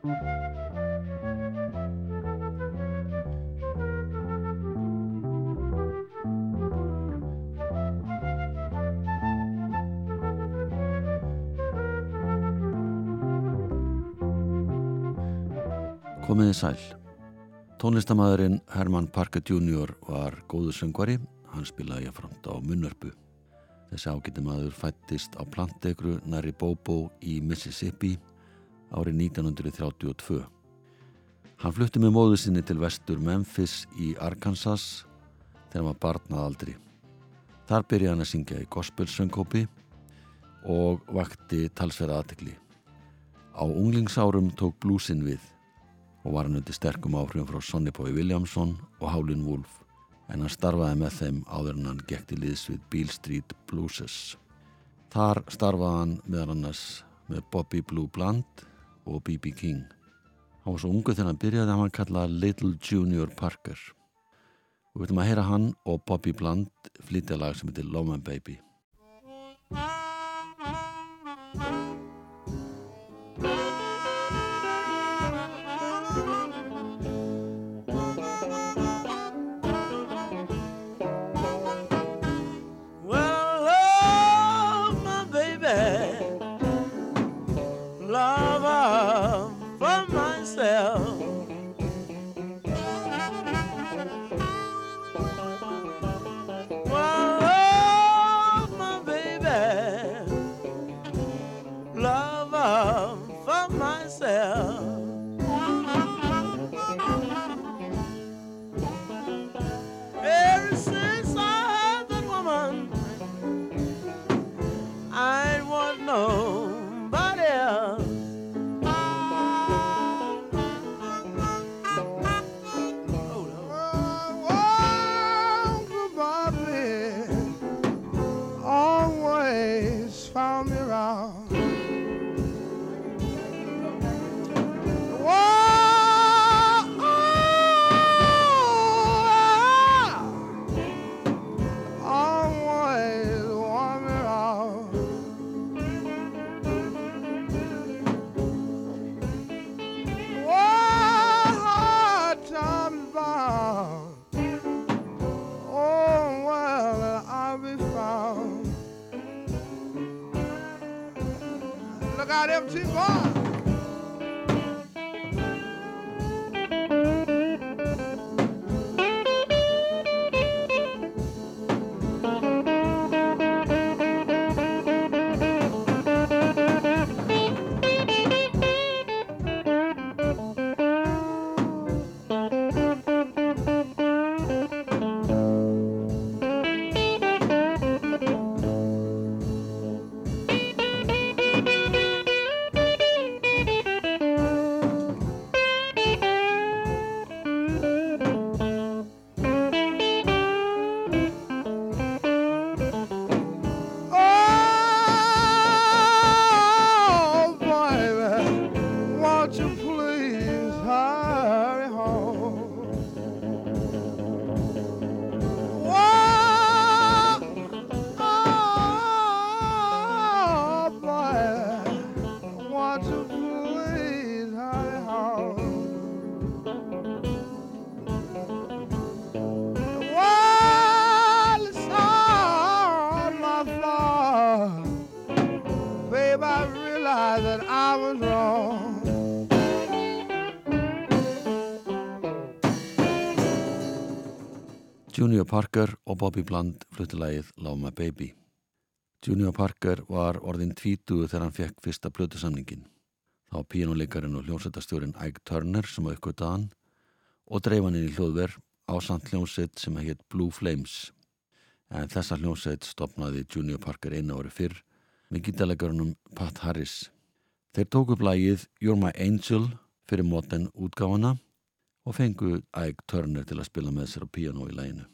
Komiði sæl. Tónlistamæðurinn Herman Parker Jr. var góðu söngvari, hann spilaði jáframt á munnörpu. Þessi ágætti maður fættist á plantegru næri Bobo í Mississippi árið 1932. Hann flutti með móðu sinni til vestur Memphis í Arkansas þegar var barnað aldri. Þar byrjaði hann að syngja í gospelsöngkópi og vakti talsverða aðtekli. Á unglingsárum tók blúsin við og var hann undir sterkum áhrifum frá Sonny Boy Williamson og Howlin' Wolf en hann starfaði með þeim áður en hann gekk til liðs við Beale Street Blueses. Þar starfaði hann meðal annars með Bobby Blue Bland og B.B. King. Hann var svo ungu þegar hann byrjaði að hann var kallað Little Junior Parker. Við veitum að heyra hann og Bobby Bland flytja lag sem heitir Love My Baby. Junior Parker og Bobby Bland fluttilægið Love My Baby. Junior Parker var orðin tvítuðu þegar hann fekk fyrsta blötusamningin. Þá pínuleikarinn og hljómsættastjórin Ike Turner sem aukvitaði hann og dreif hann inn í hljóðverð á samt hljómsætt sem heit Blue Flames. En þessa hljómsætt stopnaði Junior Parker einu ári fyrr með gítalegarinnum Pat Harris. Þeir tóku upp lægið You're My Angel fyrir móten útgáfana og fengu Ike Turner til að spila með sér á piano í læginu.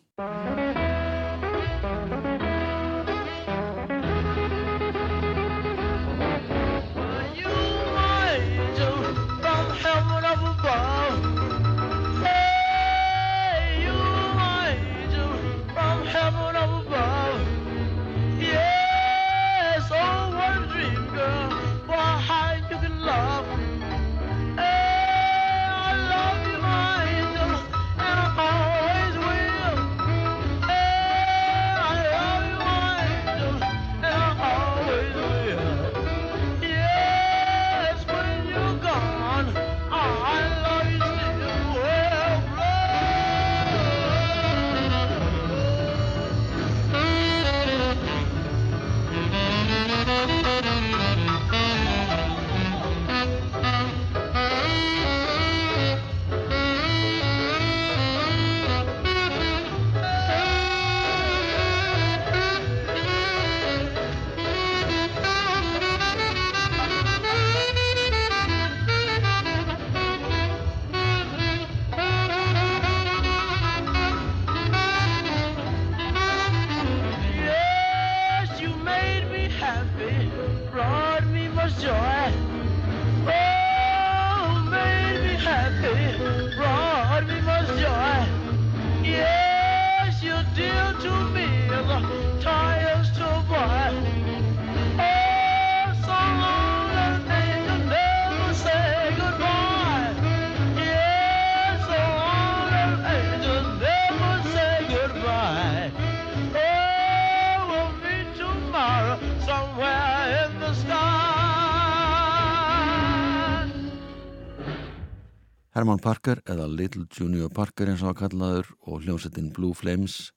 Herman Parker eða Little Junior Parker eins og að kallaður og hljómsettinn Blue Flames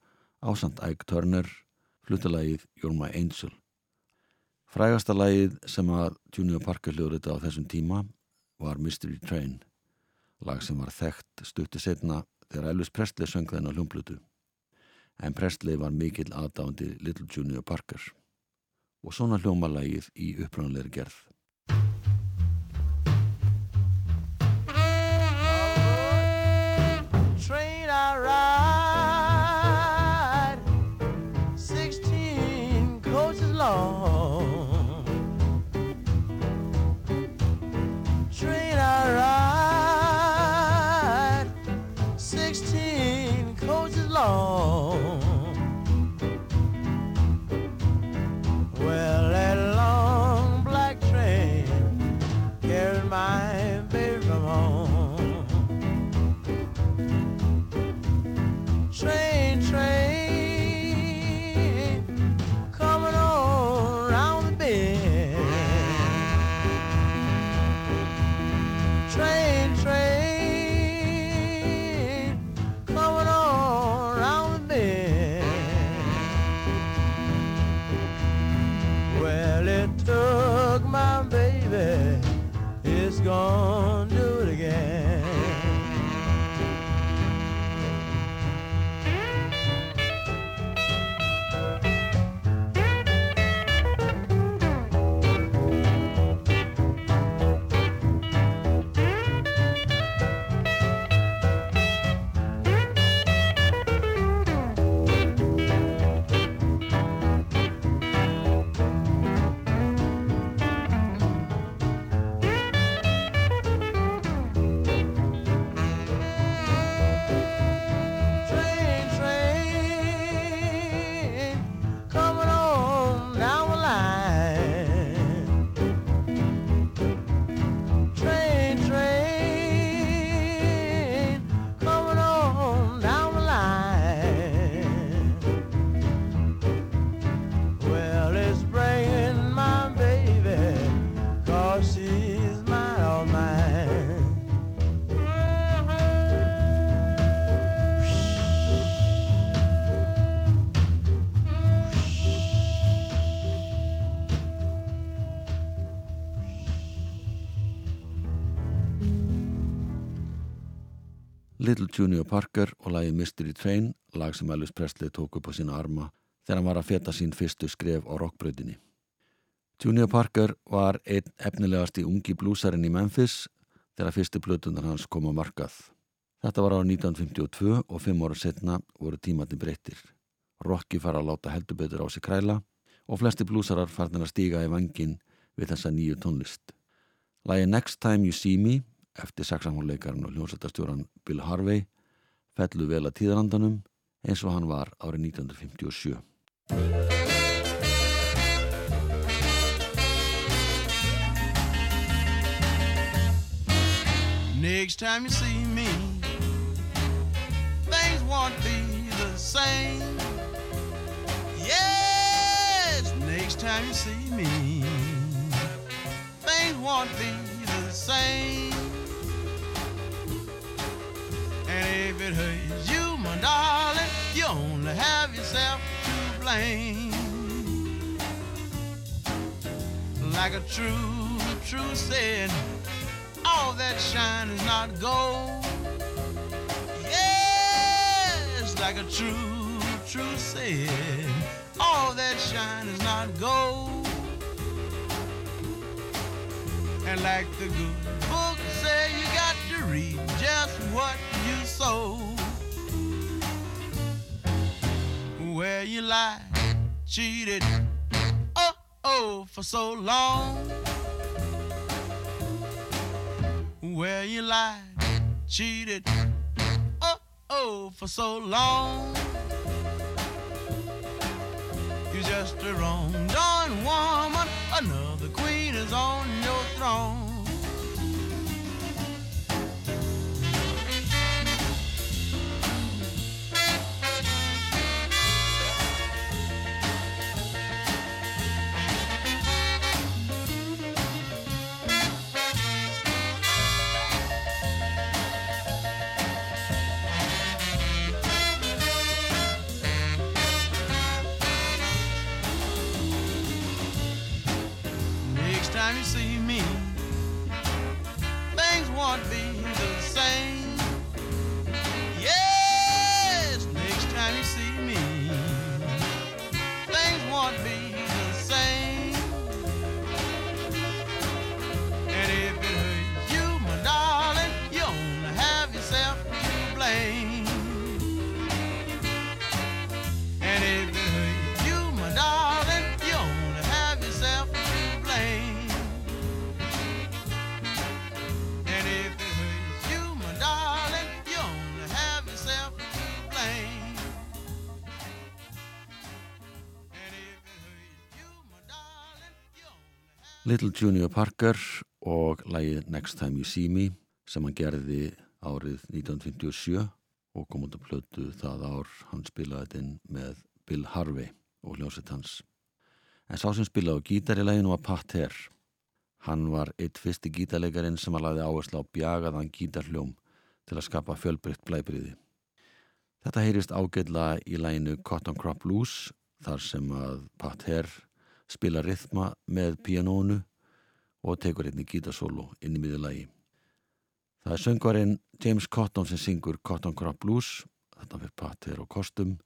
ásand Ike Turner flutalagið You're My Angel. Frægasta lagið sem að Junior Parker hljóðrita á þessum tíma var Mystery Train, lag sem var þekkt stuttu setna þegar Elvis Presley söng þenn á hljómblutu. En Presley var mikill aðdándi Little Junior Parker og svona hljómalagið í upprannleiri gerð. Junior Parker og lagi Mystery Train, lag sem Elvis Presley tók upp á sína arma þegar hann var að feta sín fyrstu skref á rockbröðinni. Junior Parker var einn efnilegast í ungi blúsarinn í Memphis þegar fyrstu blötunar hans kom á markað. Þetta var á 1952 og fimm ára setna voru tímatni breyttir. Rocky fara að láta helduböður á sig kræla og flesti blúsarar farnir að stíga í vangin við þessa nýju tónlist. Lagi Next Time You See Me eftir saxanhónleikarinn og hljómsættastjóran Bill Harvey fellu vel að tíðarandanum eins og hann var árið 1957. Next time you see me Things won't be the same Yes, next time you see me Things won't be the same It hurts you, my darling, you only have yourself to blame. Like a true, true said, all that shine is not gold. Yes, like a true, true said, all that shine is not gold. And like the good you. Where you lied, cheated, oh, oh, for so long. Where you lied, cheated, oh, oh, for so long. You're just a wrong done woman, another queen is on your throne. time you see me, things won't be Little Junior Parker og lægið Next Time You See Me sem hann gerði árið 1957 og kom að plötu það ár hann spilaði þetta með Bill Harvey og hljómsett hans. En sá sem spilaði á gítar í læginu var Pat Herr. Hann var eitt fyrsti gítarleikarin sem að laði áherslu á bjagaðan gítarhljóm til að skapa fjölbrytt blæbriði. Þetta heyrist ágætla í læginu Cotton Crop Blues þar sem að Pat Herr spila rithma með pianónu og tekur einni gítasólu inn í miður lagi. Það er söngvarinn James Cotton sem syngur Cotton Crop Blues, þetta fyrir patir og kostum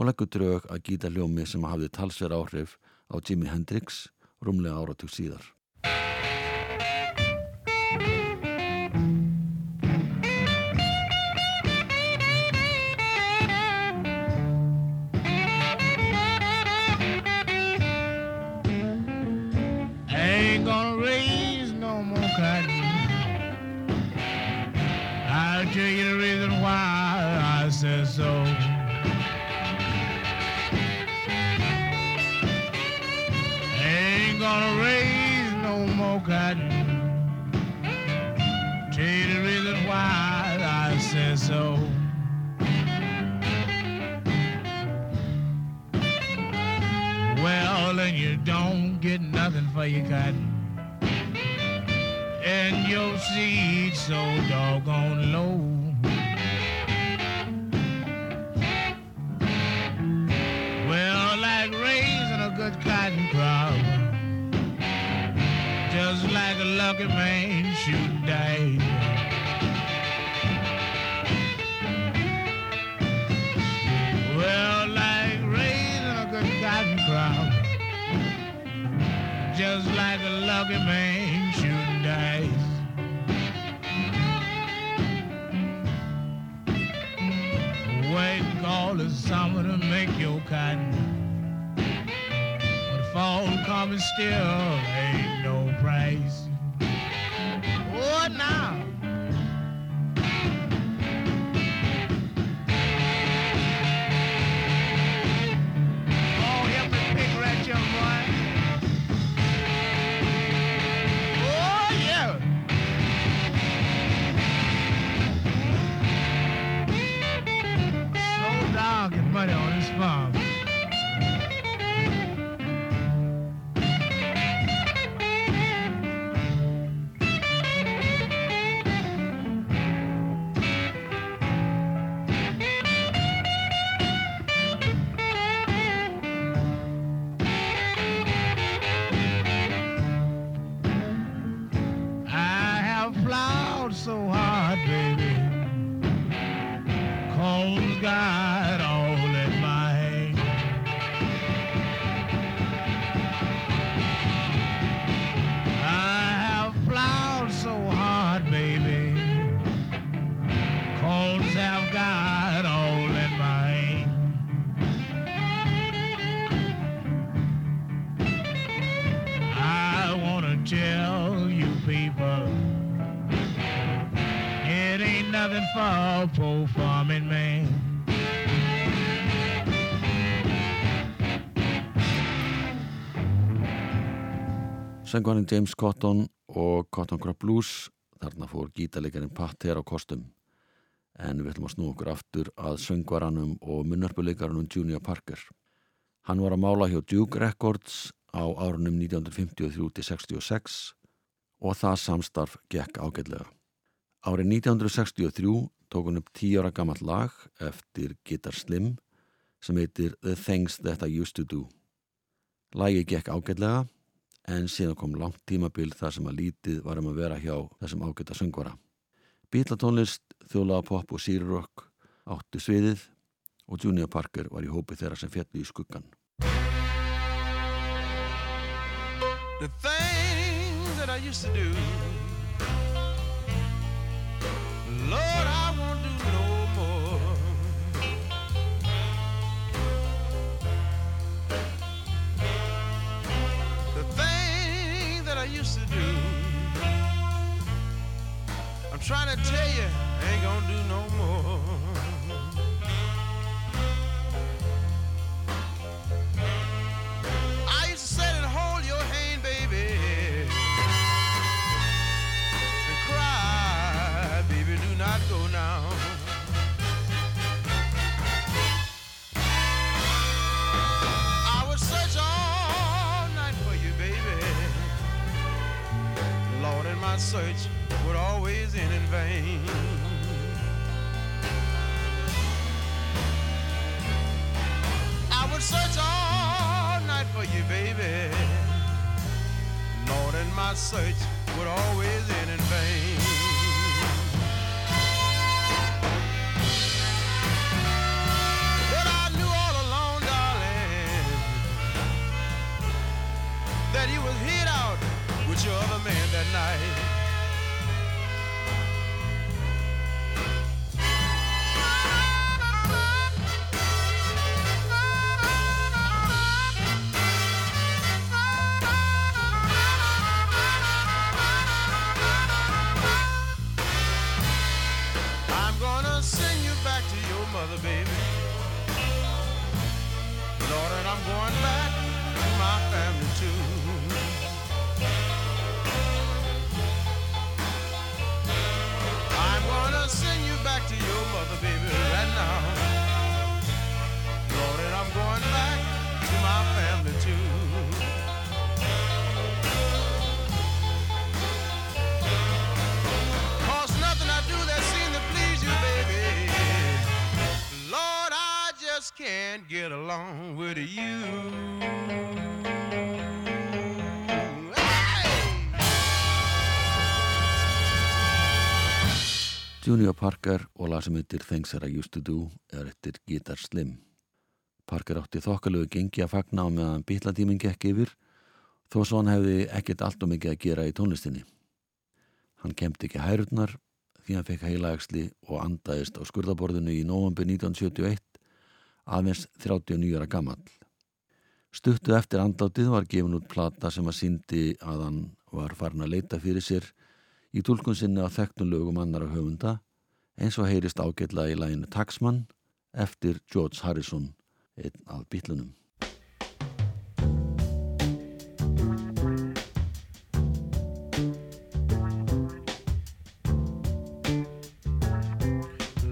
og leggur drög að gítaljómi sem hafði talsverð áhrif á Jimi Hendrix rúmlega áratug síðar. For your cotton. And your seed so doggone low. Well, like raising a good cotton crop. Just like a lucky man shooting dice. Just like a lucky man shooting dice. Waiting all the summer to make your cotton. But fall coming still ain't no price. What now? Nothing for a poor farming man. Söngvarinn James Cotton og Cotton Crop Blues þarna fór gítalegarinn Patter á kostum en við ætlum að snú okkur aftur að söngvaranum og munnarpuleikarunum Junior Parker. Hann var að mála hjá Duke Records á árunum 1953-66 og það samstarf gekk ágætlega. Árið 1963 tók hann upp tíu ára gammalt lag eftir Guitar Slim sem heitir The Things That I Used To Do. Lagi gekk ágætlega en síðan kom langt tímabil þar sem að lítið varum að vera hjá þessum ágæta söngvara. Bítlatónlist, þjólaða pop og sírurokk áttu sviðið og Junior Parker var í hópi þeirra sem fjalli í skuggan. The things that I used to do I'm trying to tell you, I ain't gonna do no more my search would always end in vain. Can't get along with you. Junior Parker og lag sem heitir Things That I Used To Do er eftir Guitar Slim. Parker átti þokkalögu gengi að fagna á meðan bítlatíminn gekk yfir þó svo hann hefði ekkert allt og mikið að gera í tónlistinni. Hann kemdi ekki hærurnar því hann fekk heilaægsli og andaðist á skurðaborðinu í november 1971 aðeins 39 ára gamall. Stuttu eftir andlátið var gefin út plata sem að síndi að hann var farin að leita fyrir sér í tólkun sinni á þekktum lögum annara höfunda eins og heyrist ágætla í læginu Taxman eftir George Harrison, einn af bítlunum.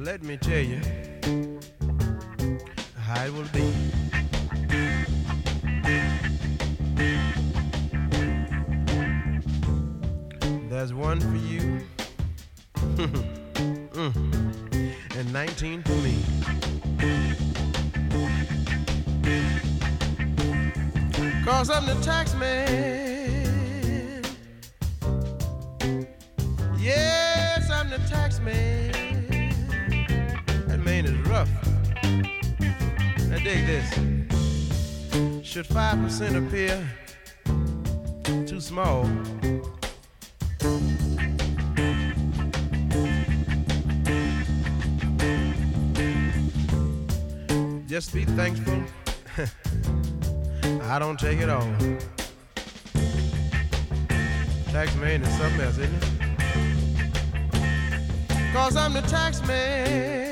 Let me tell you how will be. There's one for you, Mm. and 19 for me. Cause I'm the tax man. Yes, I'm the tax man. Now dig this. Should 5% appear too small? Just be thankful. I don't take it all. Tax man is something else, isn't it? Cause I'm the tax man.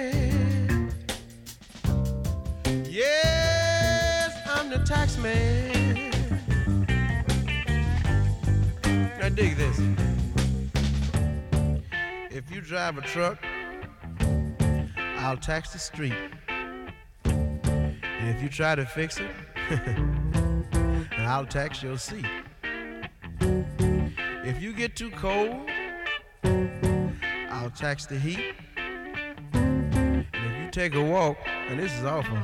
Tax man. Now dig this. If you drive a truck, I'll tax the street. And if you try to fix it, I'll tax your seat. If you get too cold, I'll tax the heat. And if you take a walk, and this is awful,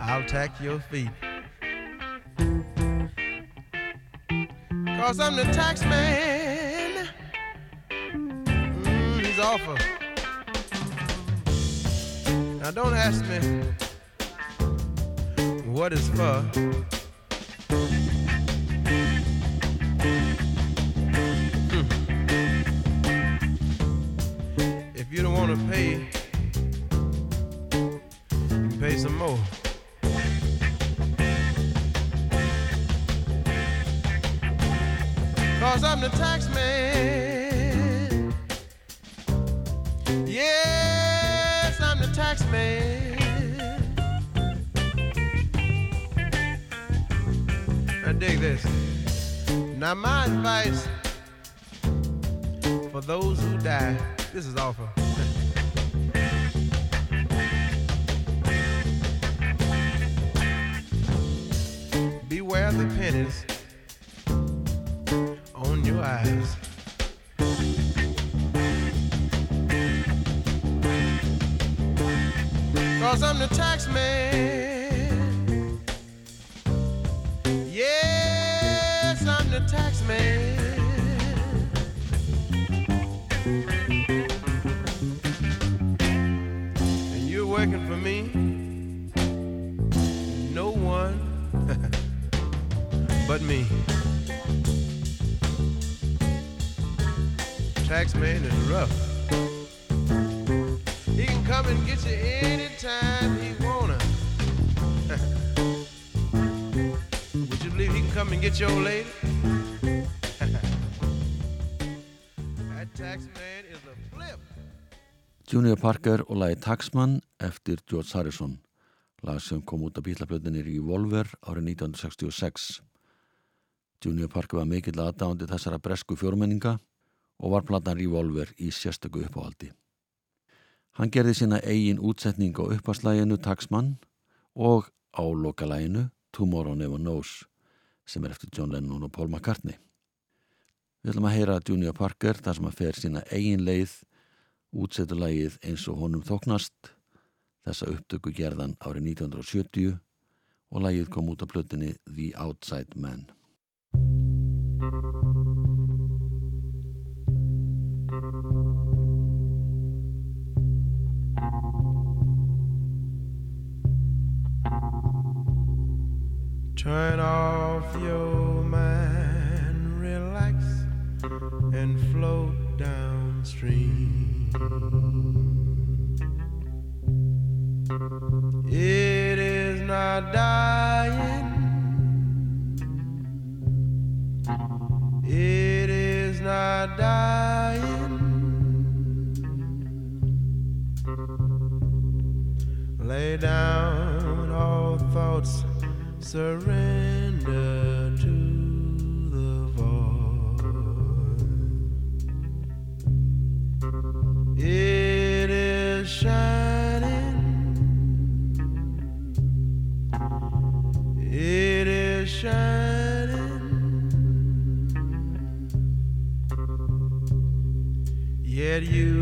I'll tax your feet. Cause I'm the tax man. Mm, he's awful. Now don't ask me what it's for. Hmm. If you don't want to pay, pay some more. I'm the tax man. Yes, I'm the tax man. Now dig this. Now my advice for those who die, this is awful. Beware the pennies come and get you anytime he wanna. Would you believe he can come and get your old lady? that tax man is a flip. Junior Parker og lagi Taxman eftir George Harrison lag sem kom út af bílaplötunni Revolver árið 1966 Junior Parker var mikill aðdándi þessara bresku fjórmenninga og var platan Revolver í sérstöku uppáhaldi Hann gerði sína eigin útsetning á uppaslæginu Taxman og á lokalæginu Tomorrow Never Knows sem er eftir John Lennon og Paul McCartney Við ætlum að heyra Junior Parker þar sem að fer sína eigin leið útsetulagið eins og honum þóknast þessa upptöku gerðan árið 1970 og lagið kom út á plötunni The Outside Man. Turn off your mind, relax, and float downstream. It is not dying. It is not dying. Lay down all thoughts, surrender to the void. It is shining. It is shining. Yet you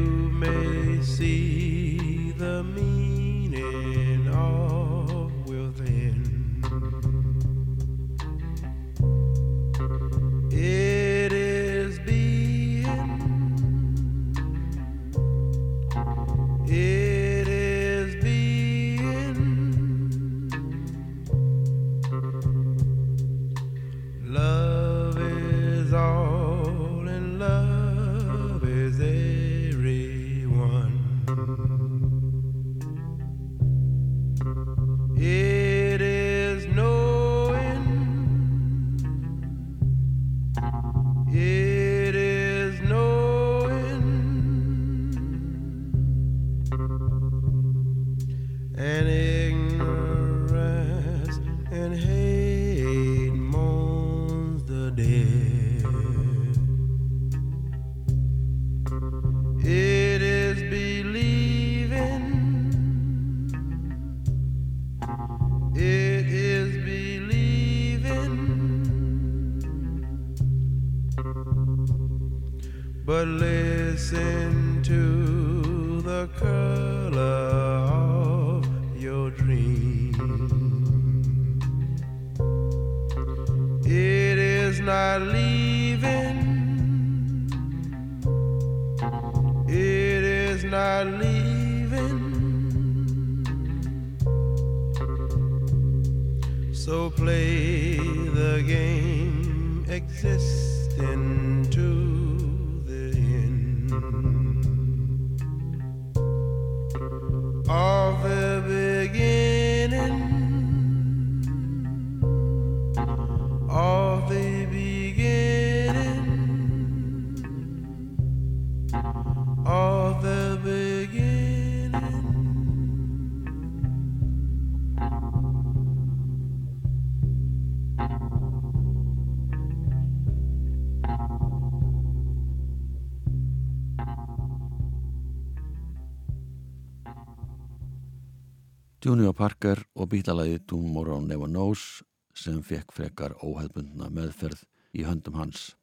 Junior Parker og bílalagi Tomorrow Never Knows sem fekk frekar óheðbundna meðferð í höndum hans.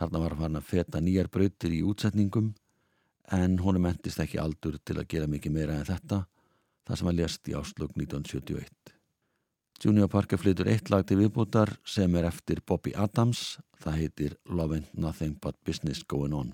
Þarna var hann að feta nýjar brautir í útsetningum en honum endist ekki aldur til að gera mikið meira en þetta það sem að lést í áslug 1971. Junior Parker flytur eitt lag til viðbútar sem er eftir Bobby Adams, það heitir Love Ain't Nothing But Business Going On.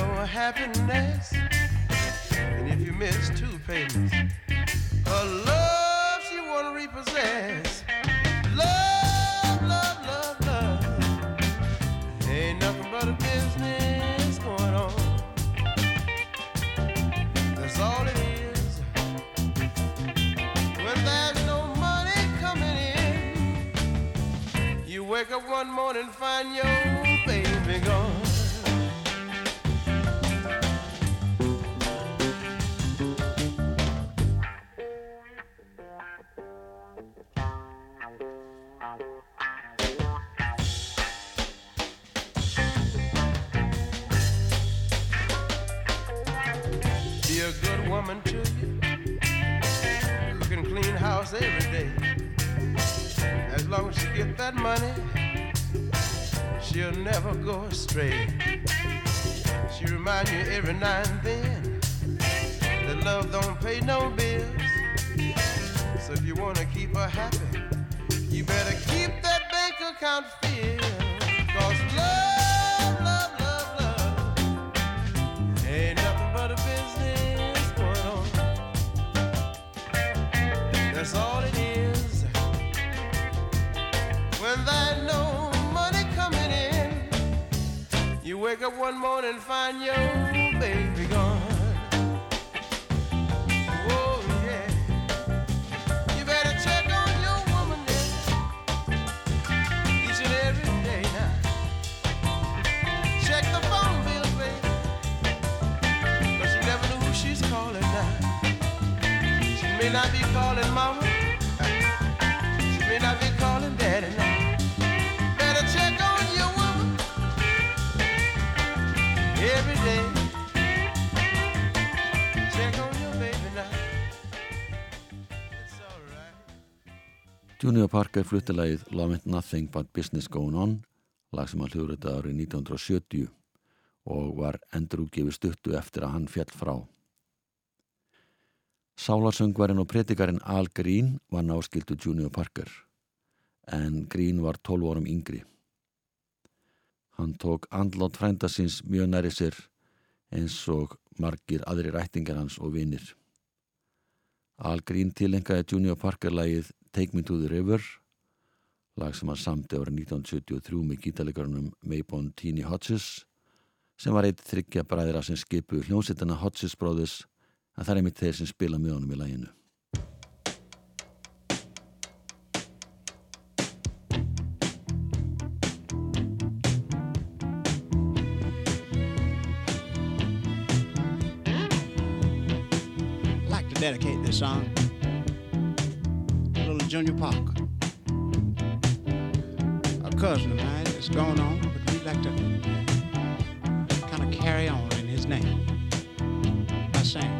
No happiness. And if you miss two payments, her love she wanna repossess. Love, love, love, love. Ain't nothing but a business going on. That's all it is. When there's no money coming in, you wake up one morning and find your good to you. And clean house every day. As long as she get that money, she'll never go astray. She remind you every now and then that love don't pay no bills. So if you wanna keep her happy, you better keep that bank account filled. Wake up one morning and find your baby gone. Oh, yeah. Junior Parker fluttilegið Love Ain't Nothing But Business Going On lag sem hann hljóðröta árið 1970 og var endurúggefi stuttu eftir að hann fjall frá. Sálarsöngvarinn og predikarinn Al Green var náskildu Junior Parker en Green var 12 árum yngri. Hann tók andlátt frændasins mjög næri sér eins og margir aðri rættingar hans og vinnir. Al Green tilengaði Junior Parker lagið Take Me to the River lag sem hann samti ára 1973 með gítalegarunum Maybon Teeny Hodges sem var eitt þryggja bræðra sem skipu hljómsittina Hodges Brothers en það er einmitt þeir sem spila með honum í laginu. dedicate this song to Junior Parker. A cousin of mine is going on, but we'd like to kind of carry on in his name. By saying,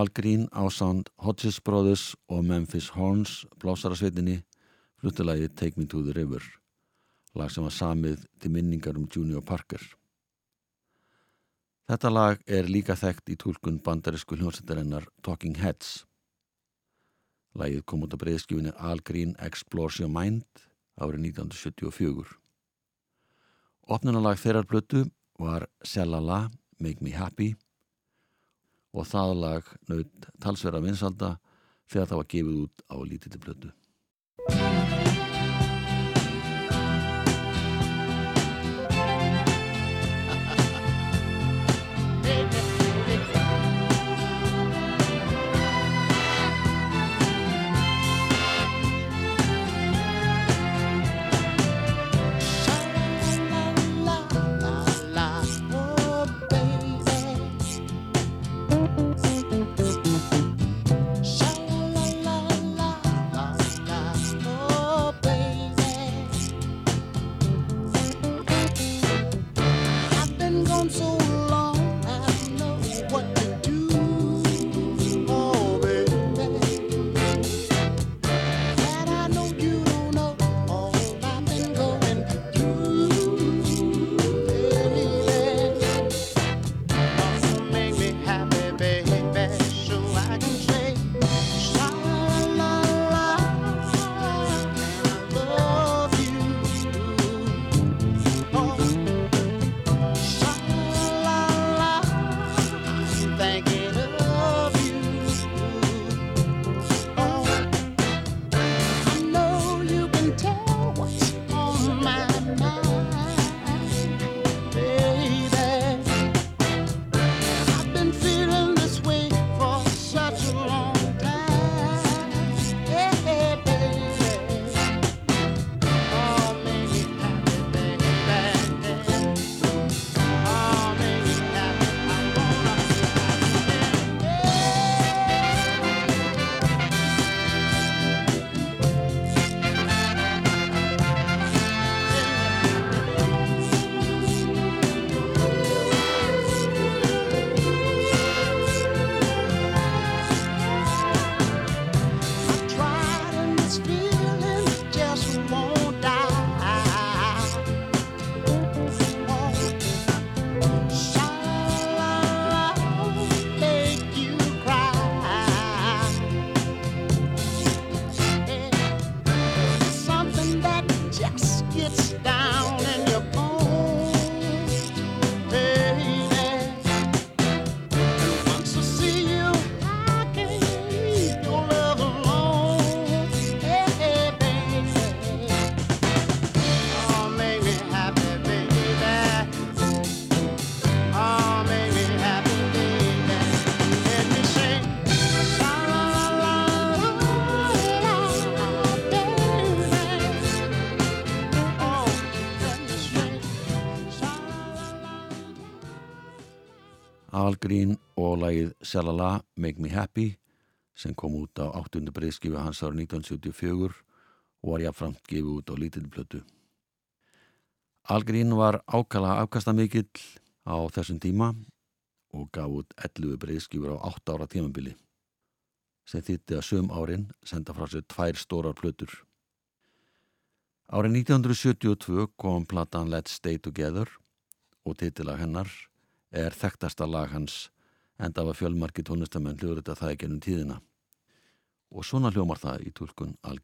Al Green á sound Hodges Brothers og Memphis Horns blásarasveitinni fluttilagið Take Me to the River lag sem var samið til minningar um Junior Parker. Þetta lag er líka þekkt í tólkun bandarisku hljómsættarinnar Talking Heads. Lagið kom út á breyðskjöfunni Al Green Explores Your Mind árið 1974. Opnunalag þeirrar blötu var Shalala Make Me Happy og það lag naut talsverða vinsalda þegar það var gefið út á lítilli Al Green og lagið Shalala Make Me Happy sem kom út á 8. breyðskifu hans ára 1974 og var jáfnframt gefið út á lítilplötu. Al Green var ákala afkastamikill á þessum tíma og gaf út 11 breyðskifur á 8 ára tímambili sem þýtti að söm árin senda frá sér tvær stórar plötur. Árið 1972 kom platan Let's Stay Together og titilag hennar er þekktasta lag hans enda af að fjölmarki tónlistamenn hljóður þetta það ekki ennum tíðina. Og svona hljómar það í tólkun Al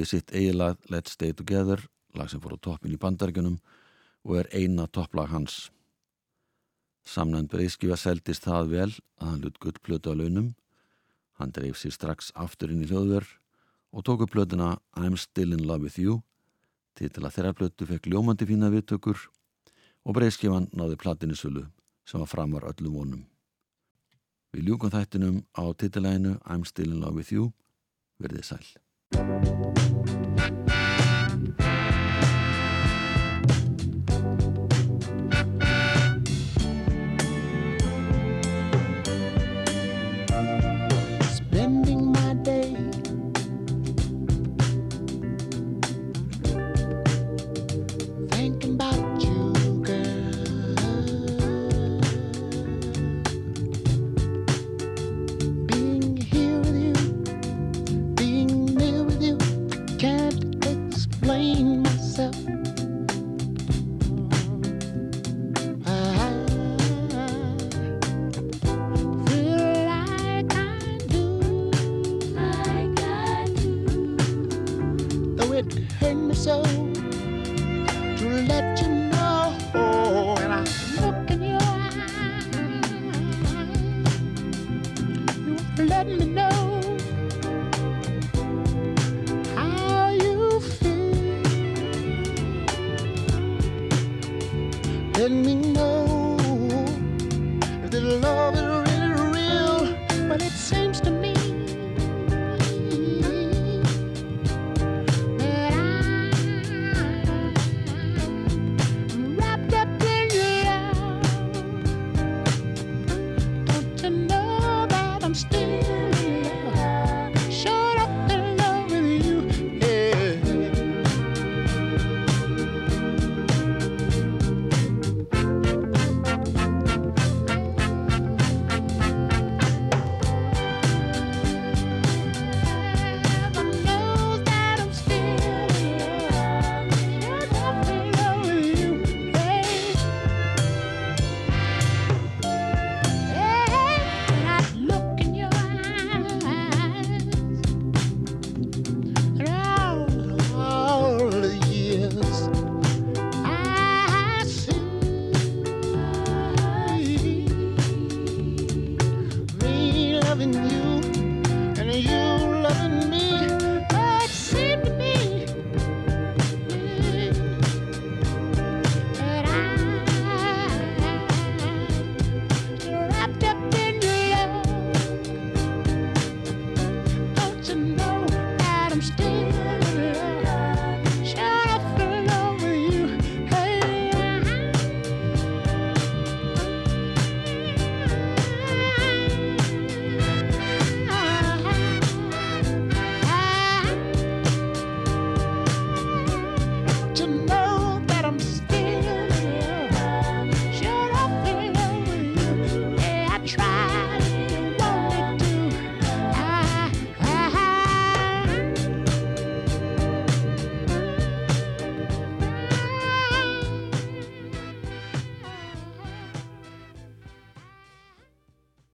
Flutti sitt eiginlag Let's Stay Together, lag sem fór á toppin í bandaríkunum og er eina topplag hans. Samnænd breyðskifa seldist það vel að hann lutt gull plötu á launum. Hann dreif sér strax aftur inn í hljóðverð og tóku plötuna I'm Still in Love With You til til að þeirra plötu fekk ljómandi fína viðtökur og breyðskifan náði platinu sulu sem var framvar öllum vonum. Við ljúkum þættinum á titilæginu I'm Still in Love With You verðið sæl. Can't